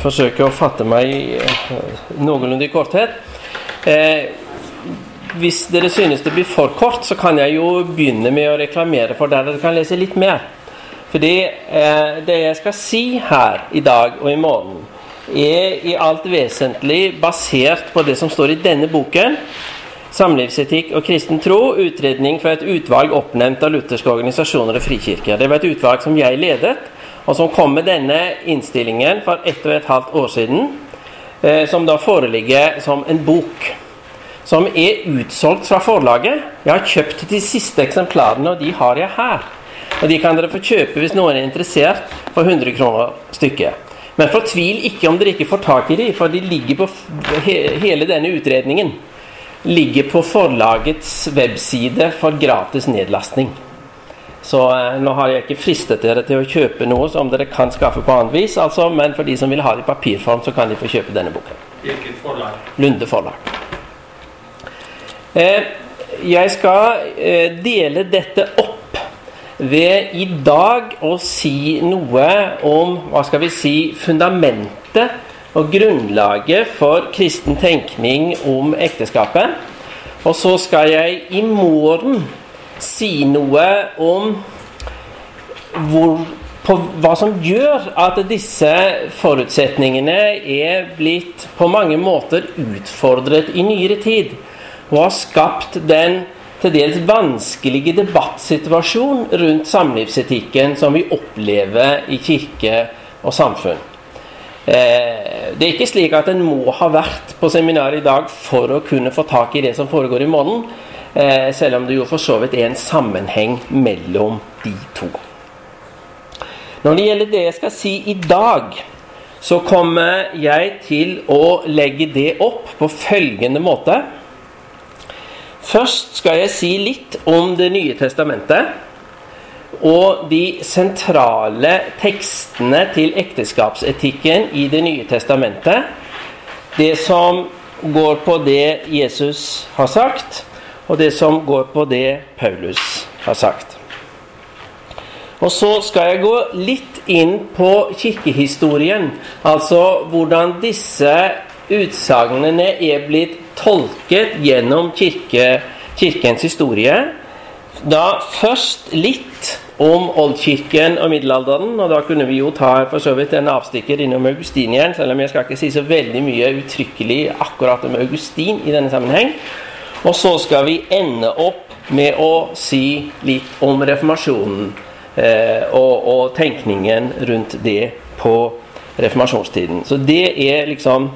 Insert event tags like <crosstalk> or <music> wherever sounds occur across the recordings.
Forsøke å fatte meg eh, noenlunde i korthet. Eh, hvis dere synes det blir for kort, så kan jeg jo begynne med å reklamere for der dere kan lese litt mer. Fordi eh, det jeg skal si her i dag og i morgen, er i alt vesentlig basert på det som står i denne boken. 'Samlivsetikk og kristen tro', utredning fra et utvalg oppnevnt av lutherske organisasjoner og frikirker. Det var et utvalg som jeg ledet, og som kom med denne innstillingen for ett og et halvt år siden. Eh, som da foreligger som en bok. Som er utsolgt fra forlaget. Jeg har kjøpt de siste eksemplarene, og de har jeg her. Og de kan dere få kjøpe hvis noen er interessert, for 100 kroner stykket. Men fortvil ikke om dere ikke får tak i de, for de ligger på he hele denne utredningen ligger på forlagets webside for gratis nedlastning. Så eh, nå har jeg ikke fristet dere til å kjøpe noe som dere kan skaffe på annet vis, altså, men for de som vil ha det i papirform, så kan de få kjøpe denne boken. Hvilket forlag? Lunde forlag. Eh, jeg skal eh, dele dette opp ved i dag å si noe om hva skal vi si, fundamentet og grunnlaget for kristen tenkning om ekteskapet. Og så skal jeg i morgen si noe om hvor, på hva som gjør at disse forutsetningene er blitt på mange måter utfordret i nyere tid. Og har skapt den til dels vanskelige debattsituasjon rundt samlivsetikken som vi opplever i kirke og samfunn. Eh, det er ikke slik at en må ha vært på seminar i dag for å kunne få tak i det som foregår i eh, selv om det jo for så vidt er en sammenheng mellom de to. Når det gjelder det jeg skal si i dag, så kommer jeg til å legge det opp på følgende måte. Først skal jeg si litt om Det nye testamentet og de sentrale tekstene til ekteskapsetikken i Det nye testamentet. Det som går på det Jesus har sagt, og det som går på det Paulus har sagt. Og så skal jeg gå litt inn på kirkehistorien, altså hvordan disse utsagnene er blitt tolket gjennom kirke, kirkens historie. Da først litt om oldkirken og middelalderen, og da kunne vi jo ta for så vidt en avstikker innom Augustinien, selv om jeg skal ikke si så veldig mye uttrykkelig akkurat om Augustin i denne sammenheng. Og så skal vi ende opp med å si litt om reformasjonen eh, og, og tenkningen rundt det på reformasjonstiden. Så det er liksom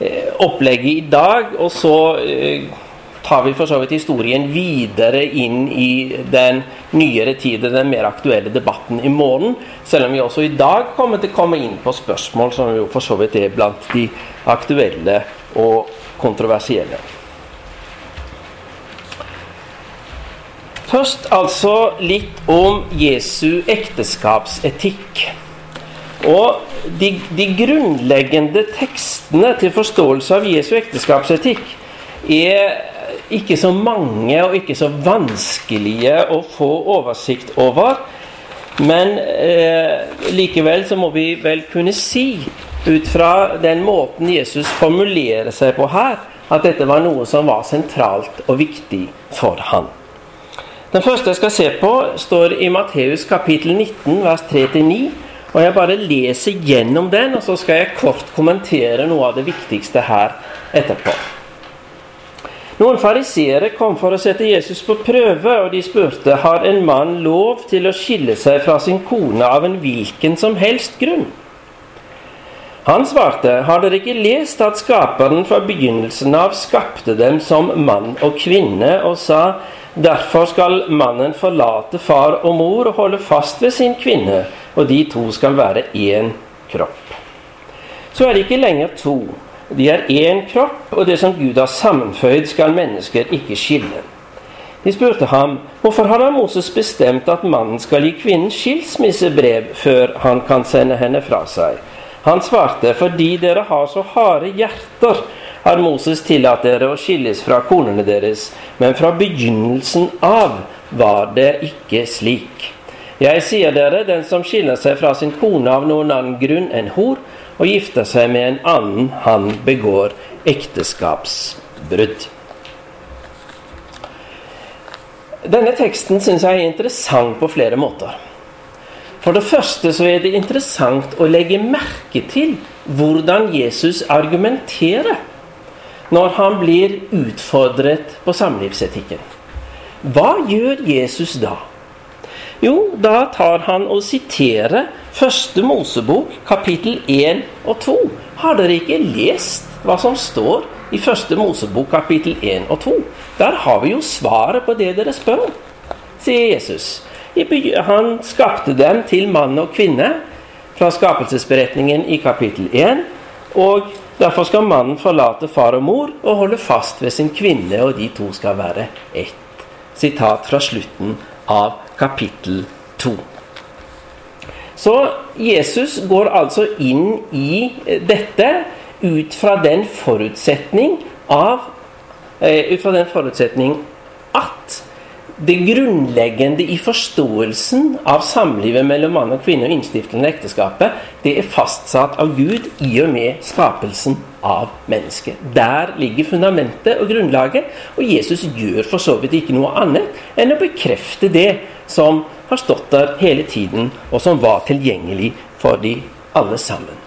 eh, opplegget i dag, og så eh, tar vi for så vidt historien videre inn i den nyere tid, den mer aktuelle debatten i morgen. Selv om vi også i dag kommer til å komme inn på spørsmål som jo for så vidt er blant de aktuelle og kontroversielle. Først altså litt om Jesu ekteskapsetikk. Og de, de grunnleggende tekstene til forståelse av Jesu ekteskapsetikk er ikke så mange og ikke så vanskelige å få oversikt over. Men eh, likevel så må vi vel kunne si, ut fra den måten Jesus formulerer seg på her, at dette var noe som var sentralt og viktig for han. Den første jeg skal se på, står i Matteus kapittel 19, vers 3-9. Og jeg bare leser gjennom den, og så skal jeg kort kommentere noe av det viktigste her etterpå. Noen fariseere kom for å sette Jesus på prøve, og de spurte har en mann lov til å skille seg fra sin kone av en hvilken som helst grunn. Han svarte, har dere ikke lest at Skaperen fra begynnelsen av skapte dem som mann og kvinne, og sa, derfor skal mannen forlate far og mor og holde fast ved sin kvinne, og de to skal være én kropp. Så er det ikke lenger to. De er én kropp, og det som Gud har sammenføyd, skal mennesker ikke skille. De spurte ham, hvorfor har da Moses bestemt at mannen skal gi kvinnen skilsmissebrev før han kan sende henne fra seg? Han svarte, fordi dere har så harde hjerter, har Moses tillatt dere å skilles fra konene deres, men fra begynnelsen av var det ikke slik. Jeg sier dere, den som skiller seg fra sin kone av noen annen grunn enn hor, og gifter seg med en annen, han begår ekteskapsbrudd. Denne teksten syns jeg er interessant på flere måter. For det første så er det interessant å legge merke til hvordan Jesus argumenterer når han blir utfordret på samlivsetikken. Hva gjør Jesus da? Jo, da tar han og siterer Første Mosebok, kapittel 1 og 2. Har dere ikke lest hva som står i Første Mosebok, kapittel 1 og 2? Der har vi jo svaret på det dere spør sier Jesus. Han skapte dem til mann og kvinne fra skapelsesberetningen i kapittel 1. Og derfor skal mannen forlate far og mor og holde fast ved sin kvinne, og de to skal være ett. Sitat fra slutten av kapittel 2. Så Jesus går altså inn i dette ut fra den forutsetning av ut fra den forutsetning at det grunnleggende i forståelsen av samlivet mellom mann og kvinne og innstiftelsen av ekteskapet, det er fastsatt av Gud i og med skapelsen av mennesket. Der ligger fundamentet og grunnlaget, og Jesus gjør for så vidt ikke noe annet enn å bekrefte det som har stått der hele tiden, og som var tilgjengelig for de alle sammen.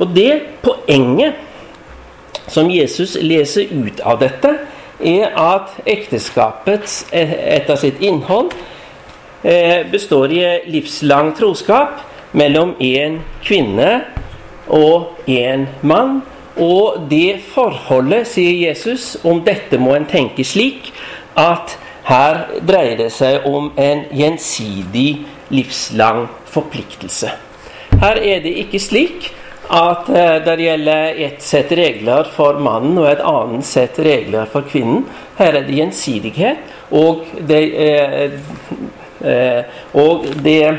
Og det poenget som Jesus leser ut av dette, er at ekteskapets etter sitt innhold består i livslang troskap mellom en kvinne og en mann. Og det forholdet, sier Jesus, om dette må en tenke slik at her dreier det seg om en gjensidig livslang forpliktelse. Her er det ikke slik at eh, det gjelder ett sett regler for mannen og et annet sett regler for kvinnen. Her er det gjensidighet, og det, eh, eh, og det,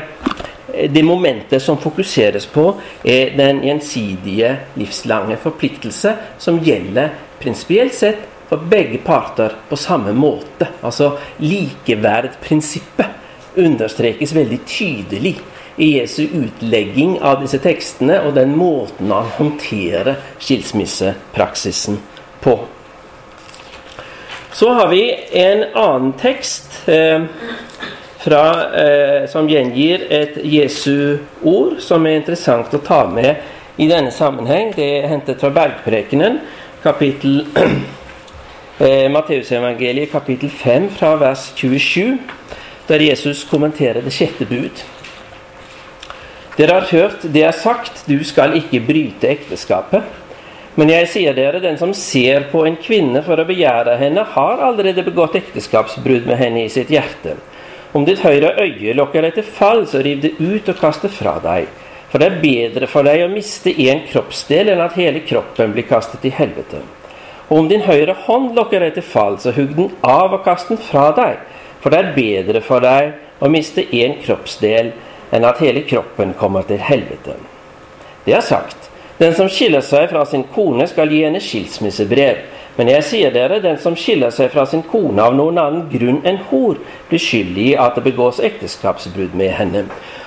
det momentet som fokuseres på, er den gjensidige livslange forpliktelse som gjelder prinsipielt sett for begge parter på samme måte. Altså likeverdprinsippet understrekes veldig tydelig Jesu utlegging av disse tekstene og den måten han håndterer skilsmissepraksisen på. Så har vi en annen tekst eh, fra, eh, som gjengir et Jesu ord, som er interessant å ta med i denne sammenheng. Det er hentet fra Bergprekenen, kapittel <clears throat> eh, Matteusevangeliet, kapittel 5, fra vers 27, der Jesus kommenterer det sjette bud. Dere har hørt det er sagt, du skal ikke bryte ekteskapet. Men jeg sier dere, den som ser på en kvinne for å begjære henne, har allerede begått ekteskapsbrudd med henne i sitt hjerte. Om ditt høyre øye lokker deg til fall, så riv det ut og kast det fra deg. For det er bedre for deg å miste én kroppsdel enn at hele kroppen blir kastet i helvete. Og om din høyre hånd lokker deg til fall, så hugg den av og kast den fra deg. For det er bedre for deg å miste én kroppsdel enn at hele kroppen kommer til helvete. Det er sagt. Den som skiller seg fra sin kone, skal gi henne skilsmissebrev. Men jeg sier dere, den som skiller seg fra sin kone av noen annen grunn enn hor, blir skyldig i at det begås ekteskapsbrudd med henne.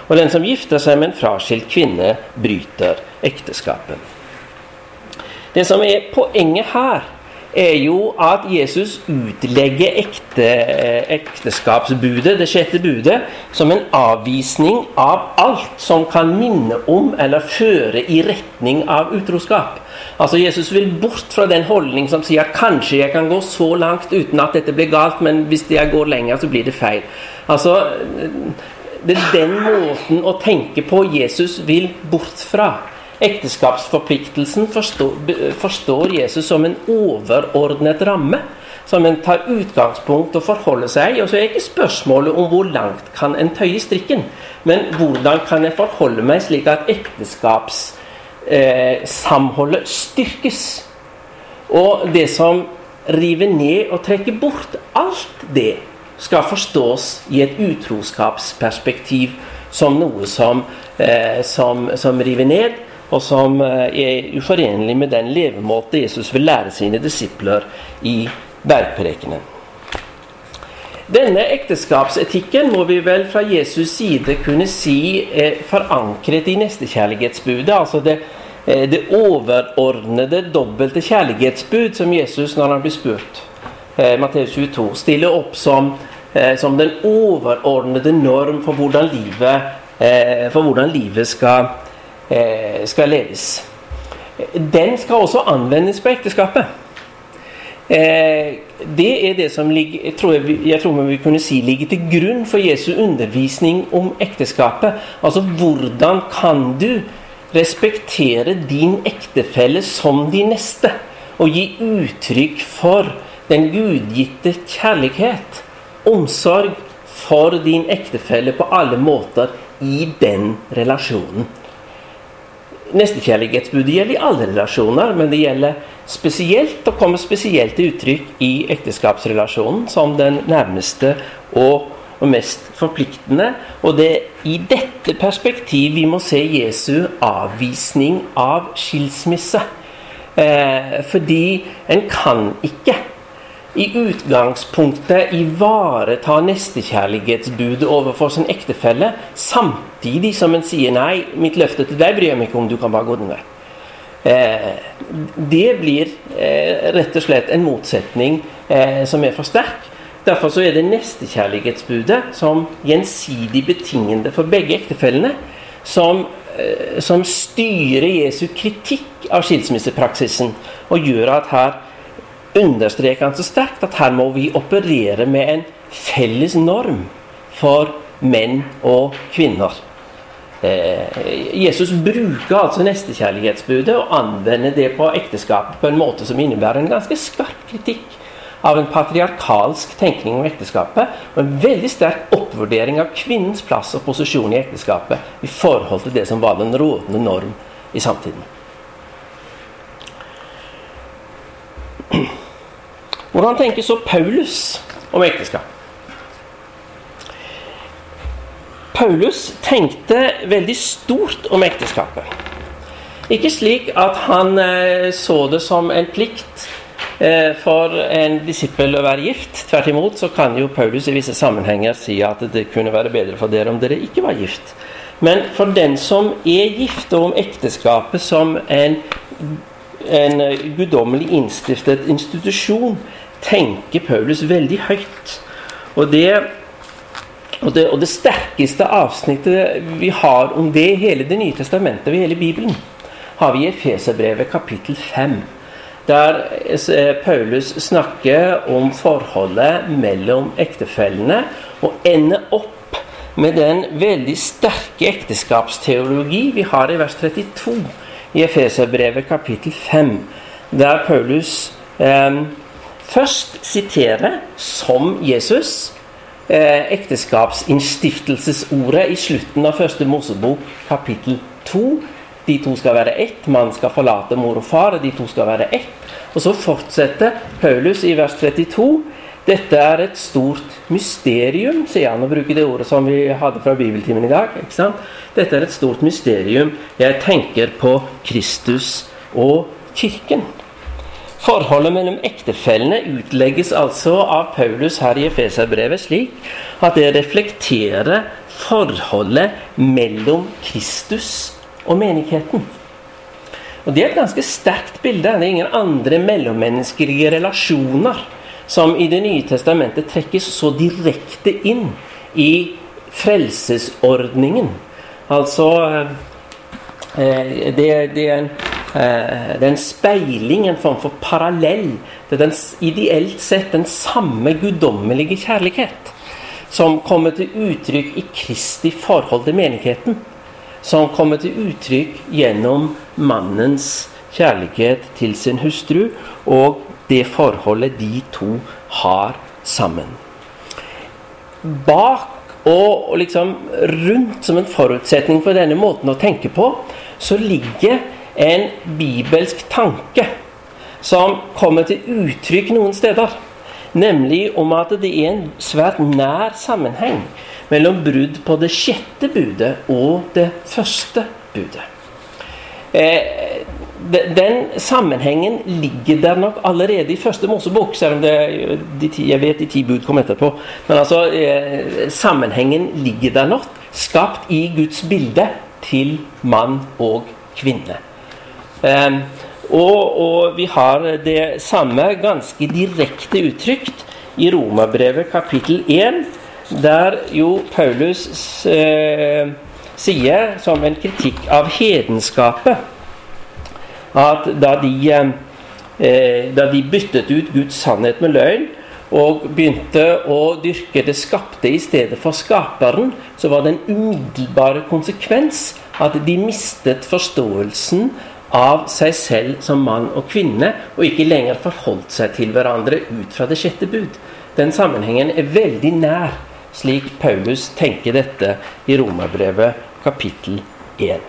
Og den som gifter seg med en fraskilt kvinne, bryter ekteskapet. Det som er poenget her, er jo at Jesus utlegger ekte, ekteskapsbudet, det sjette budet, som en avvisning av alt som kan minne om eller føre i retning av utroskap. Altså Jesus vil bort fra den holdning som sier at kanskje jeg kan gå så langt uten at dette blir galt, men hvis jeg går lenger, så blir det feil. Altså, Det er den måten å tenke på Jesus vil bort fra. Ekteskapsforpliktelsen forstår, Jesus som en overordnet ramme. Som en tar utgangspunkt og forholder seg Og så er ikke spørsmålet om hvor langt kan en tøye strikken, men hvordan kan jeg forholde meg slik at ekteskapssamholdet eh, styrkes. Og det som river ned og trekker bort alt det, skal forstås i et utroskapsperspektiv som noe som, eh, som, som river ned og som eh, er uforenlig med den levemåte Jesus vil lære sine disipler i bergprekenen. Denne ekteskapsetikken må vi vel fra Jesus side kunne si er forankret i nestekjærlighetsbudet. Altså det, eh, det overordnede, dobbelte kjærlighetsbud som Jesus, når han blir spurt, eh, Matteus 22, stiller opp som, som den overordnede norm for hvordan livet, for hvordan livet skal, skal leves. Den skal også anvendes på ekteskapet. Eh, det er det som ligger, jeg tror, jeg, jeg tror vi kunne si ligger til grunn for Jesu undervisning om ekteskapet. Altså hvordan kan du respektere din ektefelle som din neste? Og gi uttrykk for den gudgitte kjærlighet, omsorg for din ektefelle på alle måter i den relasjonen. Nestekjærlighetsbudet gjelder i alle relasjoner, men det gjelder spesielt og kommer spesielt til uttrykk i ekteskapsrelasjonen som den nærmeste og, mest forpliktende. Og det er i dette perspektiv vi må se Jesu avvisning av skilsmisse. Eh, fordi en kan ikke i utgangspunktet ivareta nestekjærlighetsbudet overfor sin ektefelle, samtidig som en sier 'nei, mitt løfte til deg bryr jeg meg ikke om, du kan bare gå den vei'. Eh, det blir eh, rett og slett en motsetning eh, som er for sterk. Derfor så er det nestekjærlighetsbudet som gjensidig betingende for begge ektefellene, som, eh, som styrer Jesu kritikk av skilsmissepraksisen, og gjør at her understreker han så sterkt at her må vi operere med en felles norm for menn og kvinner. Eh, Jesus bruker altså nestekjærlighetsbudet og anvender det på ekteskapet på en måte som innebærer en ganske skarp kritikk av en patriarkalsk tenkning om ekteskapet, og en veldig sterk oppvurdering av kvinnens plass og posisjon i ekteskapet i forhold til det som var den rådende norm i samtiden. Hvordan tenker så Paulus om ekteskap? Paulus tenkte veldig stort om ekteskapet. Ikke slik at han eh, så det som en plikt eh, for en disippel å være gift. Tvert imot så kan jo Paulus i visse sammenhenger si at det kunne være bedre for dere om dere ikke var gift. Men for den som er gift, og om ekteskapet som en, en guddommelig innstiftet institusjon, tenker Paulus veldig høyt. Og det, og det, og det sterkeste avsnittet vi har om det i hele Det nye testamentet, ved hele Bibelen, har vi i Efeserbrevet kapittel 5. Der eh, Paulus snakker om forholdet mellom ektefellene, og ender opp med den veldig sterke ekteskapsteologi vi har i vers 32 i Efeserbrevet kapittel 5, der Paulus eh, først sitere, som Jesus, eh, ekteskapsinnstiftelsesordet i slutten av første Mosebok, kapittel 2. De to skal være ett. Man skal forlate mor og far, de to skal være ett. Og så fortsetter Paulus i vers 32. Dette er et stort mysterium, sier han, og bruker det ordet som vi hadde fra bibeltimen i dag. ikke sant? Dette er et stort mysterium. Jeg tenker på Kristus og Kirken. Forholdet mellom ektefellene utlegges altså av Paulus her i Efeserbrevet slik at det reflekterer forholdet mellom Kristus og menigheten. Og Det er et ganske sterkt bilde. Det er ingen andre mellommenneskelige relasjoner som i Det nye testamentet trekkes så direkte inn i frelsesordningen. Altså eh, det, det er en Eh, det er en speiling, en form for parallell til den ideelt sett den samme guddommelige kjærlighet som kommer til uttrykk i Kristi forhold til menigheten. Som kommer til uttrykk gjennom mannens kjærlighet til sin hustru og det forholdet de to har sammen. Bak og liksom rundt som en forutsetning for denne måten å tenke på, så ligger en bibelsk tanke som kommer til uttrykk noen steder. Nemlig om at det er en svært nær sammenheng mellom brudd på det sjette budet og det første budet. Eh, den sammenhengen ligger der nok allerede i første Mosebok, selv om det, de jeg vet de ti bud kom etterpå. Men altså, eh, sammenhengen ligger der nok, skapt i Guds bilde til mann og kvinne. Eh, og, og vi har det samme ganske direkte uttrykt i Romerbrevet kapittel 1, der jo Paulus eh, sier som en kritikk av hedenskapet at da de, eh, da de byttet ut Guds sannhet med løgn og begynte å dyrke det skapte i stedet for skaperen, så var det en umiddelbare konsekvens at de mistet forståelsen av seg selv som mann og kvinne, og ikke lenger forholdt seg til hverandre ut fra det sjette bud. Den sammenhengen er veldig nær, slik Paulus tenker dette i Romerbrevet kapittel 1.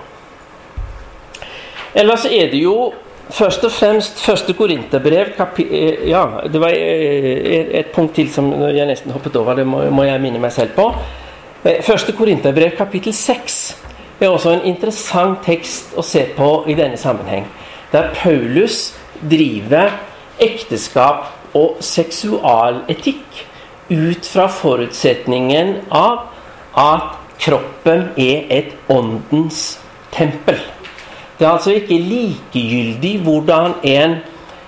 Ellers er det jo først og fremst første Korinterbrev eh, Ja, det var eh, et punkt til som jeg nesten hoppet over. Det må jeg minne meg selv på. Eh, Første Korinterbrev kapittel 6 er også en interessant tekst å se på i denne sammenheng. Der Paulus driver ekteskap og seksualetikk ut fra forutsetningen av at kroppen er et åndens tempel. Det er altså ikke likegyldig hvordan en,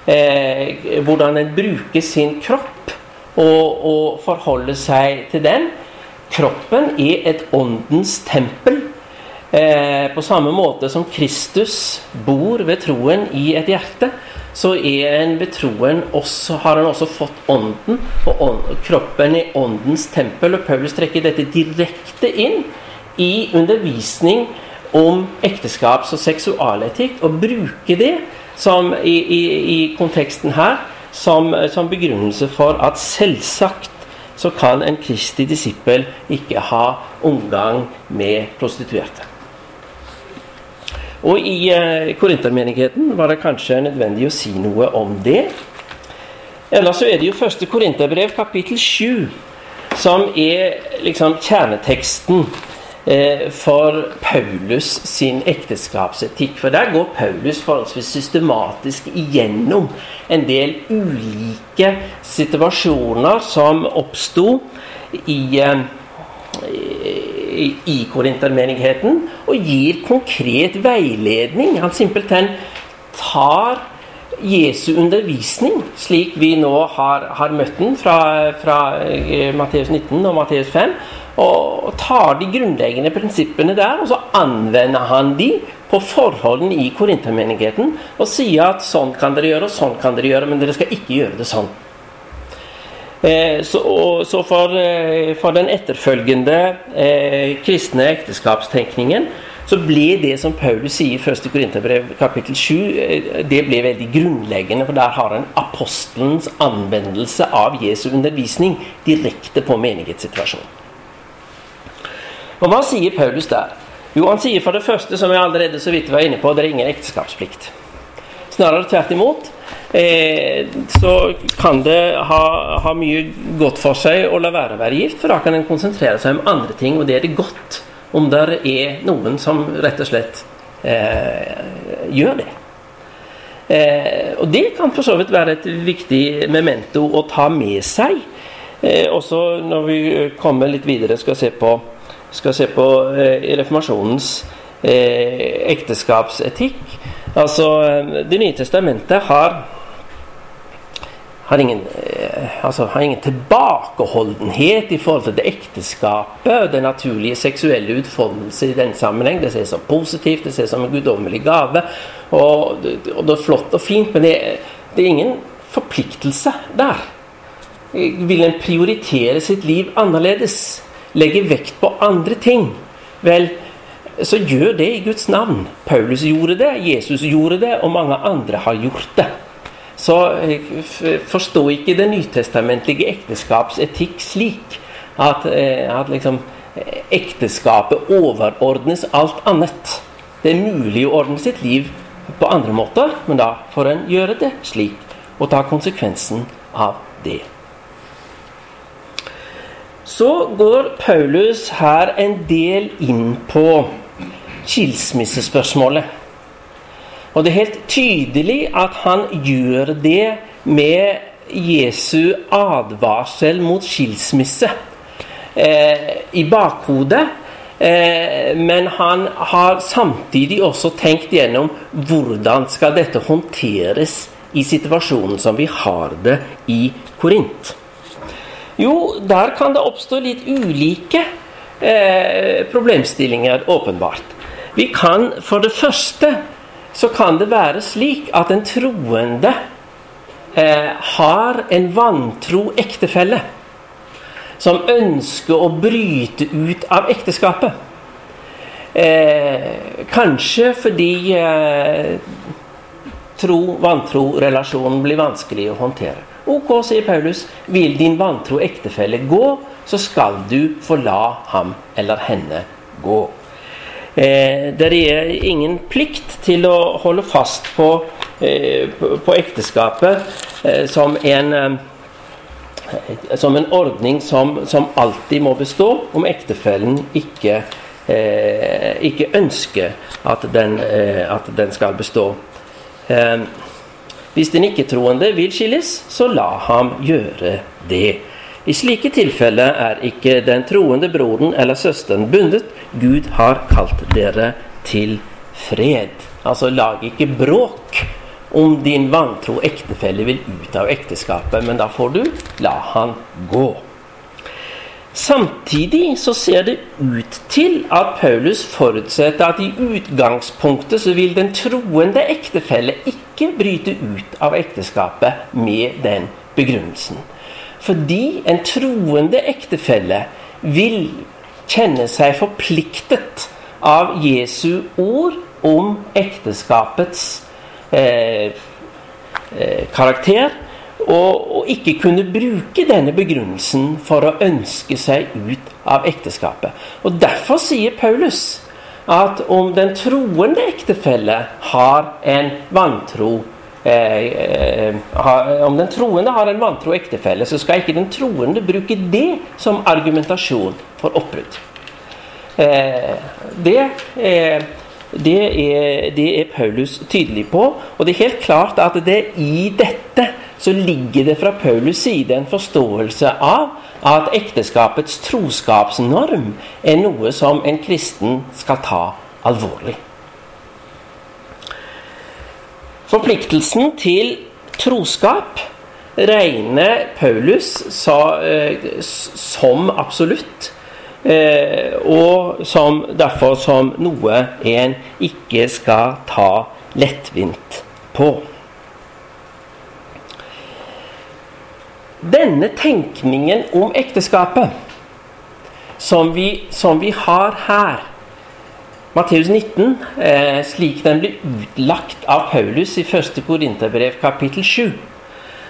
eh, hvordan en bruker sin kropp og, og forholder seg til den. Kroppen er et åndens tempel. Eh, på samme måte som Kristus bor ved troen i et hjerte, så er en ved troen også, har han også fått ånden, og ånd, kroppen i åndens tempel. Og Paulus trekker dette direkte inn i undervisning om ekteskaps- og seksualetikk, og bruker det som i, i, i konteksten her som, som begrunnelse for at selvsagt så kan en kristig disippel ikke ha omgang med prostituerte. Og i eh, korintermenigheten var det kanskje nødvendig å si noe om det. Ellers så er det jo første korinterbrev, kapittel 7, som er liksom kjerneteksten eh, for Paulus sin ekteskapsetikk. For der går Paulus forholdsvis systematisk igjennom en del ulike situasjoner som oppsto i eh, i, korintermenigheten og gir konkret veiledning. Han simpelthen tar Jesu undervisning, slik vi nå har, har møtt den fra, fra eh, Matteus 19 og Matteus 5, og, og tar de grunnleggende prinsippene der, og så anvender han de på forholdene i korintermenigheten og sier at sånn kan dere gjøre, og sånn kan dere gjøre, men dere skal ikke gjøre det sånn. Eh, så, og, så for, eh, for, den etterfølgende eh, kristne ekteskapstenkningen så ble det som Paulus sier i 1. Korinterbrev kapittel 7, eh, det ble veldig grunnleggende, for der har han apostelens anvendelse av Jesu undervisning direkte på menighetssituasjonen. Og hva sier Paulus der? Jo, han sier for det første, som jeg allerede så vidt var inne på, det er ingen ekteskapsplikt. Snarere tvert imot. Eh, så kan det ha, ha, mye godt for seg å la være å være gift, for da kan en konsentrere seg om andre ting, og det er det godt om det er noen som rett og slett eh, gjør det. Eh, og det kan for så vidt være et viktig memento å ta med seg. Eh, også når vi kommer litt videre, skal se på, skal se på eh, reformasjonens eh, ekteskapsetikk. Altså, Det nye testamentet har har ingen, altså, har ingen tilbakeholdenhet i forhold til det ekteskapet og den naturlige seksuelle utfoldelse i den sammenheng. Det ses som positivt, det ses som en guddommelig gave. Og, og, det er flott og fint, men det, det er ingen forpliktelse der. Vil en prioritere sitt liv annerledes? Legge vekt på andre ting? Vel, så gjør det i Guds navn. Paulus gjorde det, Jesus gjorde det, og mange andre har gjort det. Så forstå ikke det nytestamentlige ekteskapsetikk slik at, at liksom, ekteskapet overordnes alt annet. Det er mulig å ordne sitt liv på andre måter, men da får en gjøre det slik og ta konsekvensen av det. Så går Paulus her en del inn på skilsmissespørsmålet. Og det er helt tydelig at han gjør det med Jesu advarsel mot skilsmisse eh, i bakhodet. Eh, men han har samtidig også tenkt gjennom hvordan skal dette håndteres i situasjonen som vi har det i Korint. Jo, der kan det oppstå litt ulike eh, problemstillinger, åpenbart. Vi kan for det første så kan det være slik at en troende eh, har en vantro ektefelle som ønsker å bryte ut av ekteskapet. Eh, kanskje fordi eh, tro-vantro-relasjonen blir vanskelig å håndtere. Ok, sier Paulus, vil din vantro ektefelle gå, så skal du få la ham eller henne gå. Eh, det er ingen plikt til å holde fast på, eh, på, på ekteskapet eh, som, en, eh, som en ordning som, som, alltid må bestå om ektefellen ikke, eh, ikke ønsker at den, eh, at den skal bestå. hvis den ikke-troende vil skilles, så la ham gjøre det. I slike tilfeller er ikke den troende broren eller søsteren bundet. Gud har kalt dere til fred. Altså lag ikke bråk om din vantro ektefelle vil ut av ekteskapet, men da får du la han gå. Samtidig så ser det ut til at Paulus forutsetter at i utgangspunktet så vil den troende ektefelle ikke bryte ut av ekteskapet med den begrunnelsen. Fordi en troende ektefelle vil kjenne seg forpliktet av Jesu ord om ekteskapets eh, eh, karakter, og, og, ikke kunne bruke denne begrunnelsen for å ønske seg ut av ekteskapet. Og Derfor sier Paulus at om den troende ektefelle har en vantro Eh, ha, om den troende har en vantro ektefelle, så skal ikke den troende bruke det som argumentasjon for oppbrudd. Eh, det, er, det, er, det er Paulus tydelig på, og det er helt klart at det i dette så ligger det fra Paulus side en forståelse av at ekteskapets troskapsnorm er noe som en kristen skal ta alvorlig. Forpliktelsen til troskap regner Paulus eh, som absolutt. Eh, og som, derfor som noe en ikke skal ta lettvint på. Denne tenkningen om ekteskapet som vi, som vi har her, Matteus 19, eh, slik den blir utlagt av Paulus i 1. Korinterbrev kapittel 7,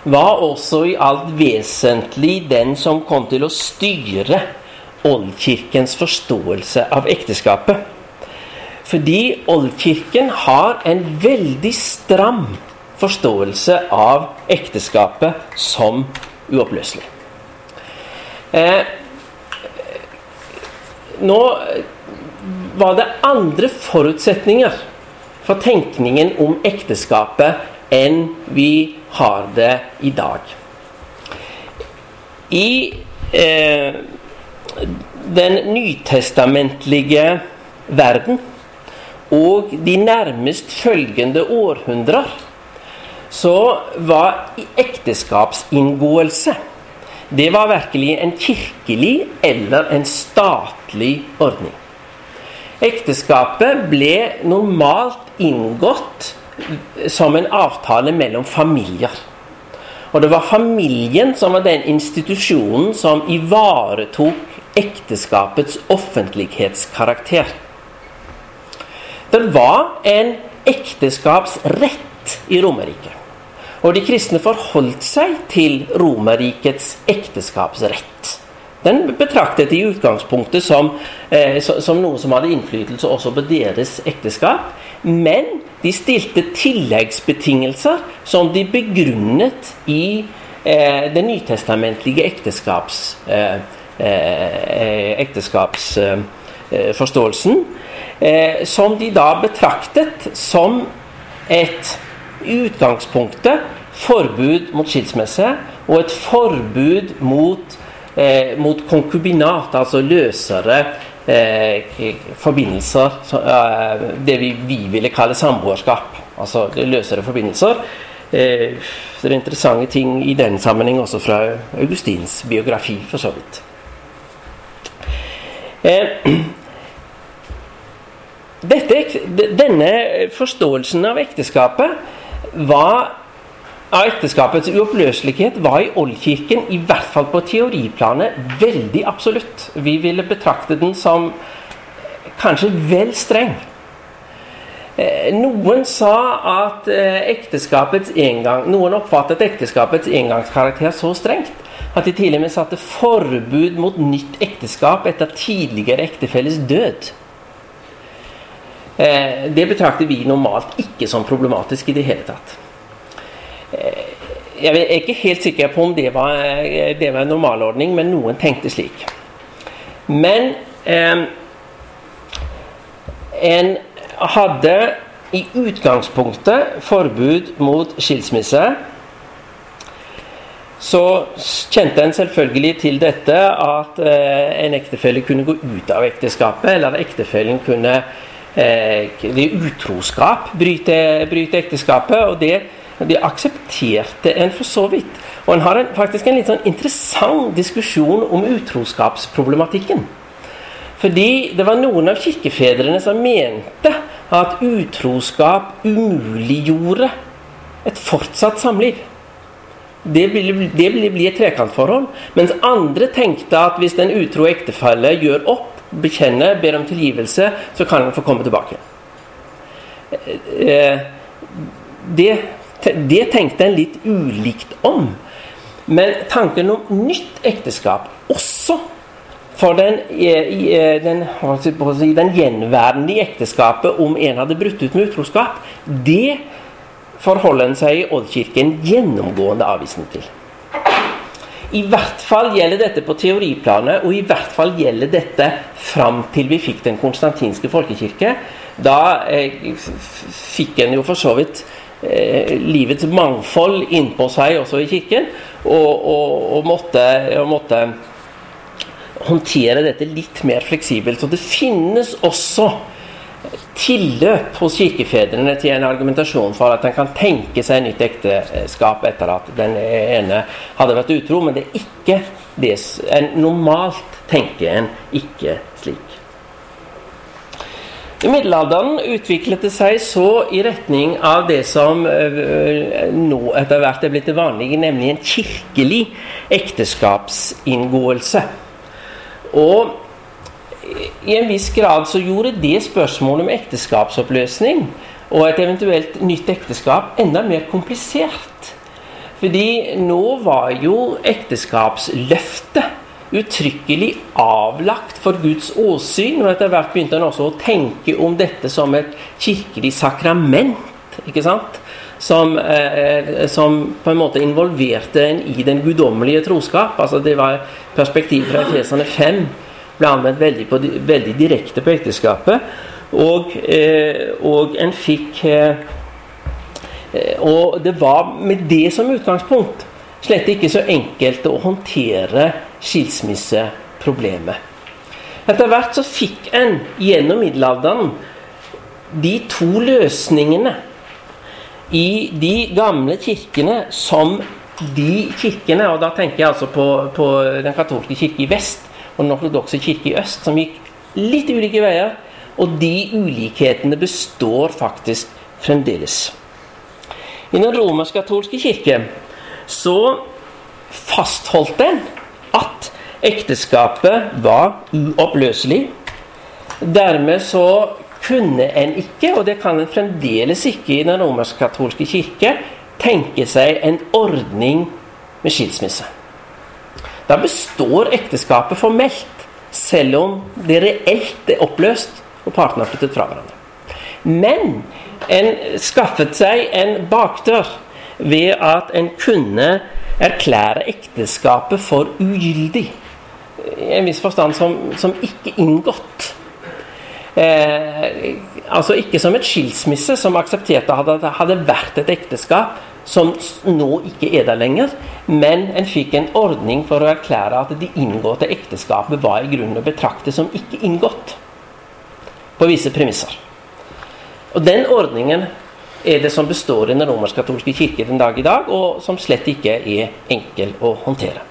var også i alt vesentlig den som kom til å styre oldkirkens forståelse av ekteskapet. Fordi oldkirken har en veldig stram forståelse av ekteskapet som uoppløselig. Eh, nå var det andre forutsetninger for tenkningen om ekteskapet enn vi har det i dag. I eh, den nytestamentlige verden og de nærmest følgende århundrer så var ekteskapsinngåelse det var virkelig en kirkelig eller en statlig ordning. Ekteskapet ble normalt inngått som en avtale mellom familier. Og det var familien som var den institusjonen som ivaretok ekteskapets offentlighetskarakter. Det var en ekteskapsrett i Romerriket. Og de kristne forholdt seg til Romerrikets ekteskapsrett. Den betraktet de i utgangspunktet som, eh, som, noe som hadde innflytelse også på deres ekteskap. Men de stilte tilleggsbetingelser som de begrunnet i eh, det nytestamentlige ekteskaps, eh, eh ekteskapsforståelsen. Eh, som de da betraktet som et utgangspunktet forbud mot skilsmisse og et forbud mot, eh, mot konkubinat, altså løsere eh, forbindelser. Så, eh, det vi, vi, ville kalle samboerskap. Altså løsere forbindelser. Eh, det er interessante ting i den sammenheng også fra Augustins biografi, for så vidt. Eh, <clears throat> dette, denne forståelsen av ekteskapet var av ekteskapets uoppløselighet var i Oldkirken, i hvert fall på teoriplanet, veldig absolutt. Vi ville betrakte den som kanskje vel streng. Eh, noen sa at eh, ekteskapets engang, noen oppfattet ekteskapets engangskarakter så strengt at de til og med satte forbud mot nytt ekteskap etter tidligere ektefelles død. Eh, det betrakter vi normalt ikke som problematisk i det hele tatt. Jeg er ikke helt sikker på om det var, eh, det var en normalordning, men noen tenkte slik. Men eh, en hadde i utgangspunktet forbud mot skilsmisse. Så kjente en selvfølgelig til dette at eh, en ektefelle kunne gå ut av ekteskapet, eller at ektefellen kunne eh, ved utroskap bryte, bryte ekteskapet. og det de aksepterte en for så vidt. Og en har en, faktisk en litt sånn interessant diskusjon om utroskapsproblematikken. Fordi det var noen av kirkefedrene som mente at utroskap umuliggjorde et fortsatt samliv. Det ville, bli et trekantforhold. Mens andre tenkte at hvis den utro ektefelle gjør opp, bekjenner, ber om tilgivelse, så kan han få komme tilbake. Eh, eh, det det tenkte en litt ulikt om. Men tanken om nytt ekteskap, også for den, den, den gjenværende i ekteskapet om en hadde brutt ut med utroskap, det forholder en seg i Oldkirken gjennomgående avvisende til. I hvert fall gjelder dette på teoriplanet, og i hvert fall gjelder dette fram til vi fikk den konstantinske folkekirke. Da eh, fikk en jo for så vidt eh, livets mangfold innpå seg også i kirken, og, og, og, måtte, og, måtte, håndtere dette litt mer fleksibelt. Så det finnes også tilløp hos kirkefedrene til en argumentasjon for at en kan tenke seg nytt ekteskap etter at den ene hadde vært utro, men det er ikke det en Normalt tenker en ikke slik. I middelalderen utviklet det seg så i retning av det som eh, nå etter hvert er blitt det vanlige, nemlig en kirkelig ekteskapsinngåelse. Og i en viss grad så gjorde det spørsmålet om ekteskapsoppløsning og et eventuelt nytt ekteskap enda mer komplisert. Fordi nå var jo ekteskapsløftet uttrykkelig avlagt for Guds åsyn. Og etter hvert begynte han også å tenke om dette som et kirkelig sakrament. ikke sant? Som, eh, som på en måte involverte en i den guddommelige troskap. altså Det var perspektiv fra Efesene 5 ble anvendt veldig, på, veldig direkte på ekteskapet. Og, eh, og en fikk eh, Og det var med det som utgangspunkt slett ikke så enkelt å håndtere skilsmisseproblemet. Etter hvert så fikk en gjennom middelalderen de to løsningene i de gamle kirkene som de kirkene, og da tenker jeg altså på, på den katolske kirke i vest og den ortodokse kirke i øst, som gikk litt ulike veier, og de ulikhetene består faktisk fremdeles. I den romersk-katolske kirke så fastholdt en at ekteskapet var uoppløselig. Dermed så kunne en ikke, og det kan en fremdeles ikke i den romersk-katolske kirke, tenke seg en ordning med skilsmisse. Da består ekteskapet formelt, selv om det reelt er oppløst og partene har flyttet fra hverandre. Men en skaffet seg en bakdør ved at en kunne erklære ekteskapet for ugyldig. I en viss forstand som, som ikke inngått. Eh, altså ikke som et skilsmisse som aksepterte at det hadde vært et ekteskap som nå ikke er der lenger, men en fikk en ordning for å erklære at de inngåtte ekteskapet var i grunnen å betrakte som ikke inngått på visse premisser. Og Den ordningen er det som består i den romersk-katolske kirke den dag i dag, og som slett ikke er enkel å håndtere.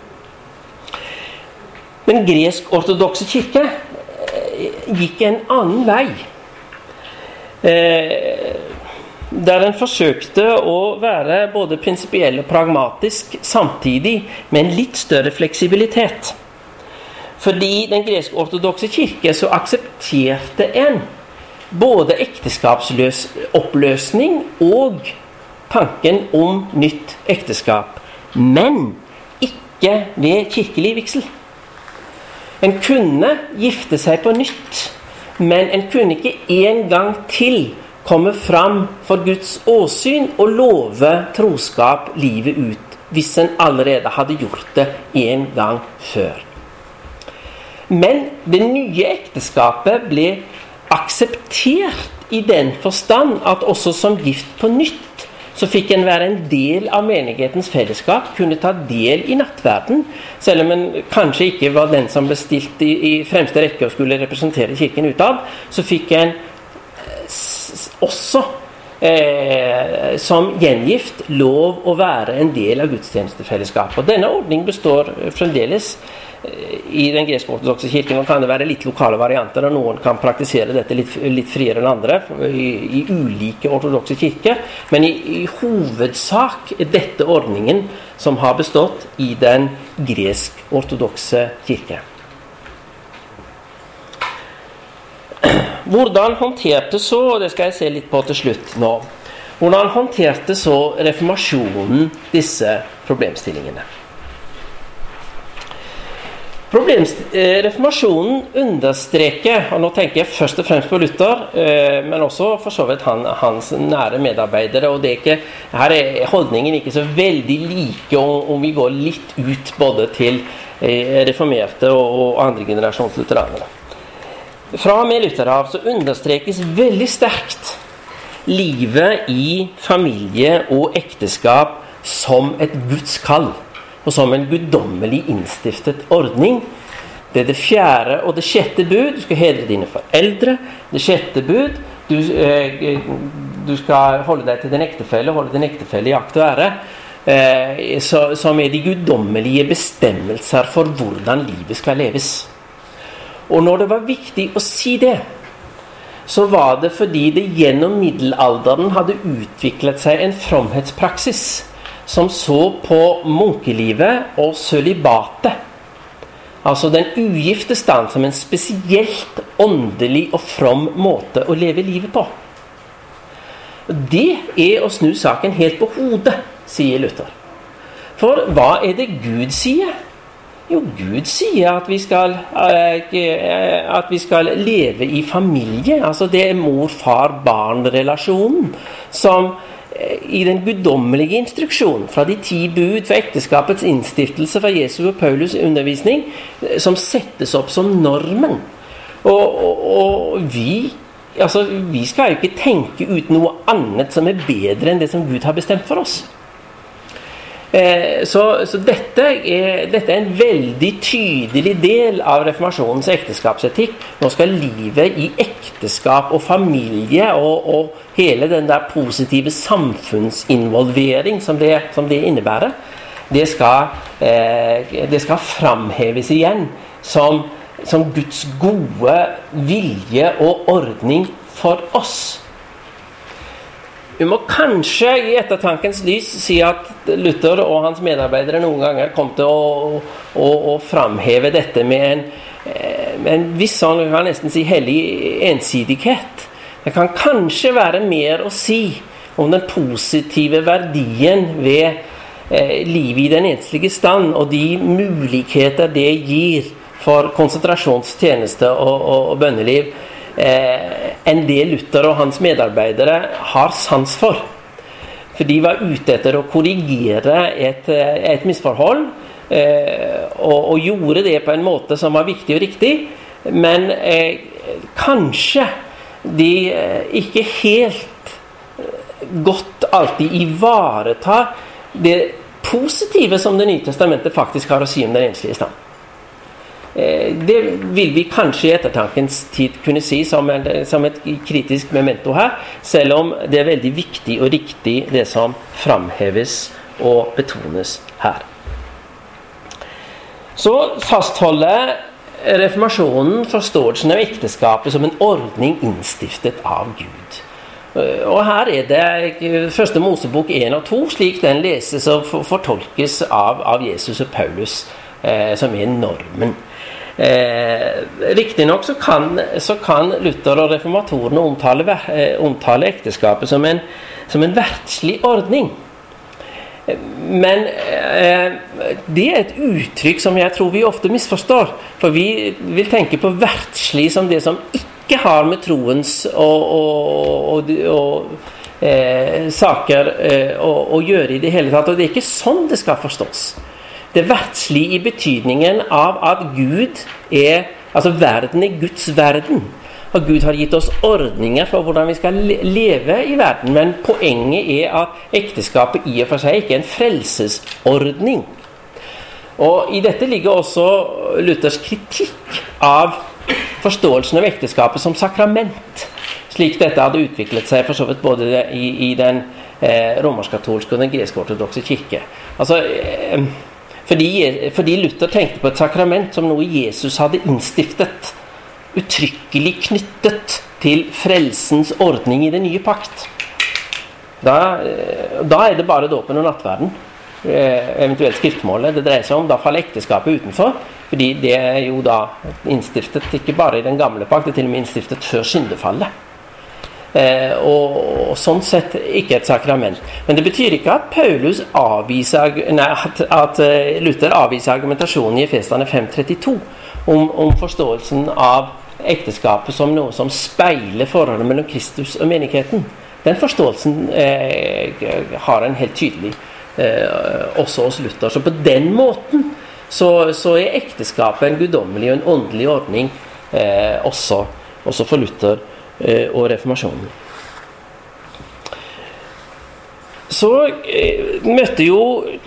Men gresk-ortodokse kirke eh, gikk en annen vei. Eh, der en forsøkte å være både prinsipiell og pragmatisk samtidig, med en litt større fleksibilitet. Fordi den gresk-ortodokse kirke så aksepterte en både ekteskapsoppløsning og tanken om nytt ekteskap. Men ikke ved kirkelig vigsel. En kunne gifte seg på nytt, men en kunne ikke en gang til komme fram for Guds åsyn og love troskap livet ut, hvis en allerede hadde gjort det en gang før. Men det nye ekteskapet ble akseptert i den forstand at også som gift på nytt så fikk en være en del av menighetens fellesskap, kunne ta del i nattverden. Selv om en kanskje ikke var den som bestilte i, i fremste rekke og skulle representere kirken utad, så fikk en også eh, som gjengift lov å være en del av gudstjenestefellesskapet. Og denne ordningen består fremdeles eh, i den gresk-ortodokse kirken. Kan det være litt lokale varianter, og noen kan praktisere dette litt, litt friere enn andre i, i ulike ortodokse kirker. Men i, i, hovedsak er dette ordningen som har bestått i den gresk-ortodokse kirke. Hvordan håndterte så, og det skal jeg se litt på til slutt nå Hvordan håndterte så reformasjonen disse problemstillingene? Eh, reformasjonen understreker, og nå tenker jeg først og fremst på Luther, eh, men også for så vidt han, hans nære medarbeidere. og er ikke, Her er holdningen ikke så veldig like om, om vi går litt ut både til eh, reformerte og, og andre generasjons lutheranere. Fra og med Luther av så understrekes veldig sterkt livet i familie og ekteskap som et Guds kall. Og som en guddommelig innstiftet ordning. Det er det fjerde og det sjette bud. Du skal hedre dine foreldre. Det sjette bud. Du, eh, du skal holde deg til din ektefelle, holde din ektefelle i akt og ære. Eh, så, som er de guddommelige bestemmelser for hvordan livet skal leves. Og når det var viktig å si det, så var det fordi det gjennom middelalderen hadde utviklet seg en fromhetspraksis som så på munkelivet og sølibatet, altså den ugifte stand, som en spesielt åndelig og from måte å leve livet på. Det er å snu saken helt på hodet, sier Luther. For hva er det Gud sier? Jo, Gud sier at vi skal, eh, at vi skal leve i familie. Altså det er mor-far-barn-relasjonen som eh, i den guddommelige instruksjonen fra de ti bud for ekteskapets innstiftelse fra Jesu og Paulus' undervisning, eh, som settes opp som normen. Og, og, og vi, altså, vi skal jo ikke tenke ut noe annet som er bedre enn det som Gud har bestemt for oss. Eh, så, så dette, er, dette, er, en veldig tydelig del av reformasjonens ekteskapsetikk. Nå skal livet i ekteskap og familie og, og hele den der positive samfunnsinvolvering som det, som det innebærer, det skal, eh, det skal framheves igjen som, som Guds gode vilje og ordning for oss. Vi må kanskje i ettertankens lys si at Luther og hans medarbeidere noen ganger kom til å, å, å framheve dette med en, eh, en viss sånn, kan nesten si hellig ensidighet. Det kan kanskje være mer å si om den positive verdien ved eh, livet i den enslige stand, og de muligheter det gir for konsentrasjonstjeneste og, og, og bønneliv enn det Luther og hans medarbeidere har sans for. For de var ute etter å korrigere et, eh, et misforhold, eh, og, og, gjorde det på en måte som var viktig og riktig. Men eh, kanskje de ikke helt godt alltid ivaretar det positive som Det nye testamentet faktisk har å si om den enslige stand. Eh, det vil vi kanskje i ettertankens tid kunne si som, som, et kritisk memento her, selv om det er veldig viktig og riktig det som framheves og betones her. Så fastholder reformasjonen forståelsen av ekteskapet som en ordning innstiftet av Gud. Eh, og her er det første Mosebok 1 og 2, slik den leses og fortolkes av, av Jesus og Paulus, eh, som er normen. Eh, Riktignok så, kan, så kan Luther og reformatorene omtale, eh, omtale ekteskapet som en, som en verdslig ordning. Men eh, det er et uttrykk som jeg tror vi ofte misforstår. For vi vil tenke på verdslig som det som ikke har med troens og, og, og, og eh, saker eh, å, gjøre i det hele tatt. Og det er ikke sånn det skal forstås. Det verdslige i betydningen av at Gud er Altså verden er Guds verden. Og Gud har gitt oss ordninger for hvordan vi skal leve i verden. Men poenget er at ekteskapet i og for seg ikke er en frelsesordning. Og I dette ligger også Luthers kritikk av forståelsen av ekteskapet som sakrament. Slik dette hadde utviklet seg for så vidt både i, i den eh, romersk-katolske og den gresk-ortodokse kirke. Altså, eh, fordi, fordi, Luther tenkte på et sakrament som noe Jesus hadde innstiftet. Uttrykkelig knyttet til frelsens ordning i den nye pakt. Da, eh, da er det bare dåpen og nattverden, eh, eventuelt skriftmålet, det dreier seg om. Da faller ekteskapet utenfor. Fordi det er jo da innstiftet ikke bare i den gamle pakt, det er til og med innstiftet før syndefallet. Eh, og, og, sånn sett ikke et sakrament. Men det betyr ikke at Paulus avviser, nei, at, at eh, Luther avviser argumentasjonen i Efesene 532 om, om forståelsen av ekteskapet som noe som speiler forholdet mellom Kristus og menigheten. Den forståelsen eh, har en helt tydelig eh, også hos Luther. Så på den måten så, så er ekteskapet en guddommelig og en åndelig ordning eh, også, også, for Luther og reformasjonen. Så eh, møtte jo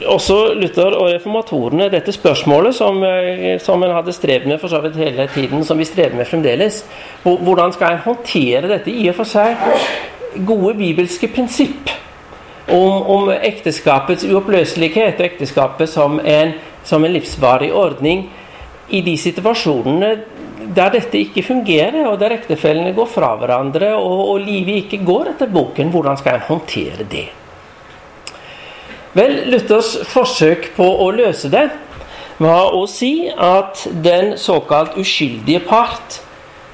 også Luther og reformatorene dette spørsmålet som, eh, som en hadde strevd med for så vidt hele tiden, som vi strever med fremdeles. Hvordan skal en håndtere dette i og for seg gode bibelske prinsipp om, om ekteskapets uoppløselighet og ekteskapet som en som en livsvarig ordning i de situasjonene der dette ikke fungerer, og der ektefellene går fra hverandre og, og livet ikke går etter boken. Hvordan skal en håndtere det? Vel, Luthers forsøk på å løse det var å si at den såkalt uskyldige part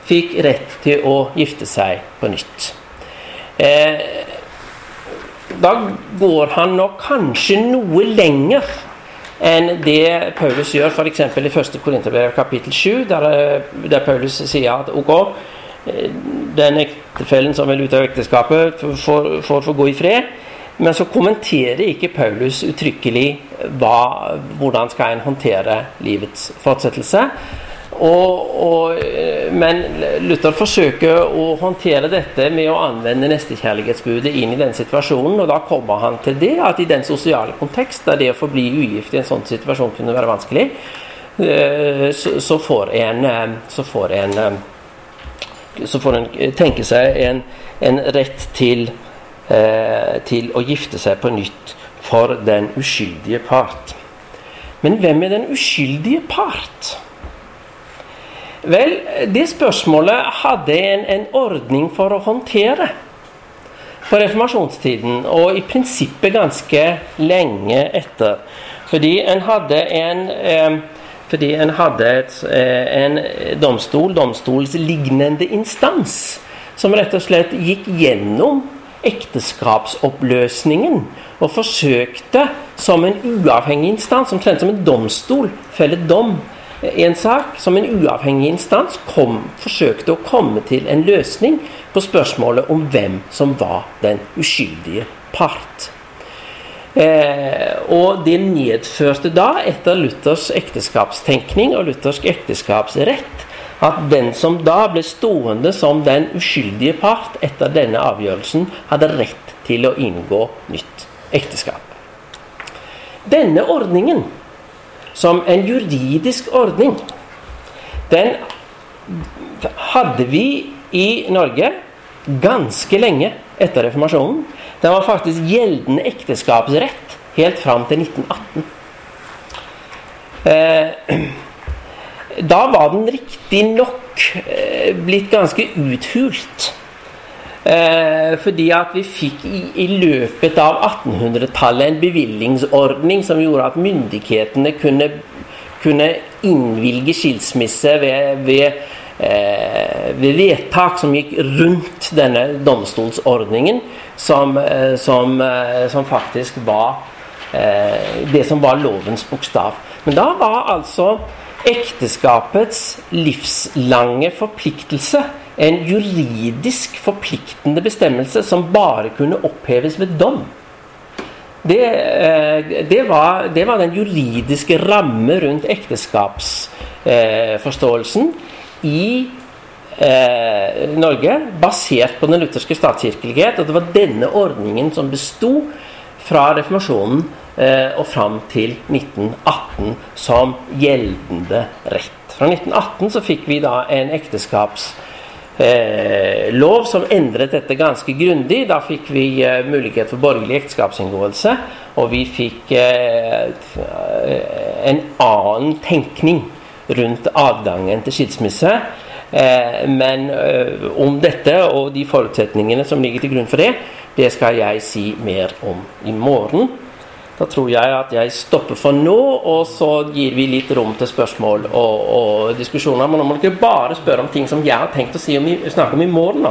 fikk rett til å gifte seg på nytt. Eh, da går han nok kanskje noe lenger enn det Paulus gjør f.eks. i 1. Korinterbrev kapittel 7, der, der, Paulus sier at ok, den ektefellen som vil ut av ekteskapet, får, få gå i fred. Men så kommenterer ikke Paulus uttrykkelig hva, hvordan skal en håndtere livets fortsettelse. Og, og, eh, men Luther forsøker å håndtere dette med å anvende nestekjærlighetsbudet inn i den situasjonen. Og da kommer han til det at i den sosiale kontekst der det å forbli ugift i en sånn situasjon kunne være vanskelig, så, så, får en eh, så får en, så får en tenke seg en, en rett til, til å gifte seg på nytt for den uskyldige part. Men hvem er den uskyldige part? Vel, det spørsmålet hadde en, en ordning for å håndtere på reformasjonstiden, og i prinsippet ganske lenge etter. Fordi en hadde en eh, fordi en hadde et, eh, en domstol, domstolslignende instans, som rett og slett gikk gjennom ekteskapsoppløsningen og forsøkte som en uavhengig instans, omtrent som en domstol, felle dom en sak som en uavhengig instans kom, forsøkte å komme til en løsning på spørsmålet om hvem som var den uskyldige part. Eh, og det nedførte da, etter Luthers ekteskapstenkning og luthersk ekteskapsrett, at den som da ble stående som den uskyldige part etter denne avgjørelsen, hadde rett til å inngå nytt ekteskap. Denne ordningen, som en juridisk ordning, den hadde vi i Norge ganske lenge etter reformasjonen. Den var faktisk gjeldende ekteskapsrett helt fram til 1918. Eh, <clears throat> da var den riktignok eh, blitt ganske uthult. Eh, fordi at vi fikk i, i løpet av 1800-tallet en bevillingsordning som gjorde at myndighetene kunne, kunne innvilge skilsmisse ved, ved, eh, ved vedtak som gikk rundt denne domstolsordningen, som, eh, som, eh, som faktisk var eh, det som var lovens bokstav. Men da var altså ekteskapets livslange forpliktelse en juridisk forpliktende bestemmelse som bare kunne oppheves ved dom. Det, det, var, det var, den juridiske ramme rundt ekteskapsforståelsen i eh, Norge, basert på den lutherske statskirkelighet. Og det var denne ordningen som besto fra reformasjonen eh, og fram til 1918 som gjeldende rett. Fra 1918 så fikk vi da en ekteskapslov eh, som endret dette ganske grundig. Da fikk vi eh, mulighet for borgerlig ekteskapsinngåelse, og vi fikk eh, en annen tenkning rundt adgangen til skilsmisse. Eh, men eh, om dette og de forutsetningene som ligger til grunn for det, det skal jeg si mer om i morgen. Da tror jeg at jeg stopper for nå, og så gir vi litt rom til spørsmål og, og diskusjoner. Men nå må dere bare spørre om ting som jeg har tenkt å si om i, snakke om i morgen.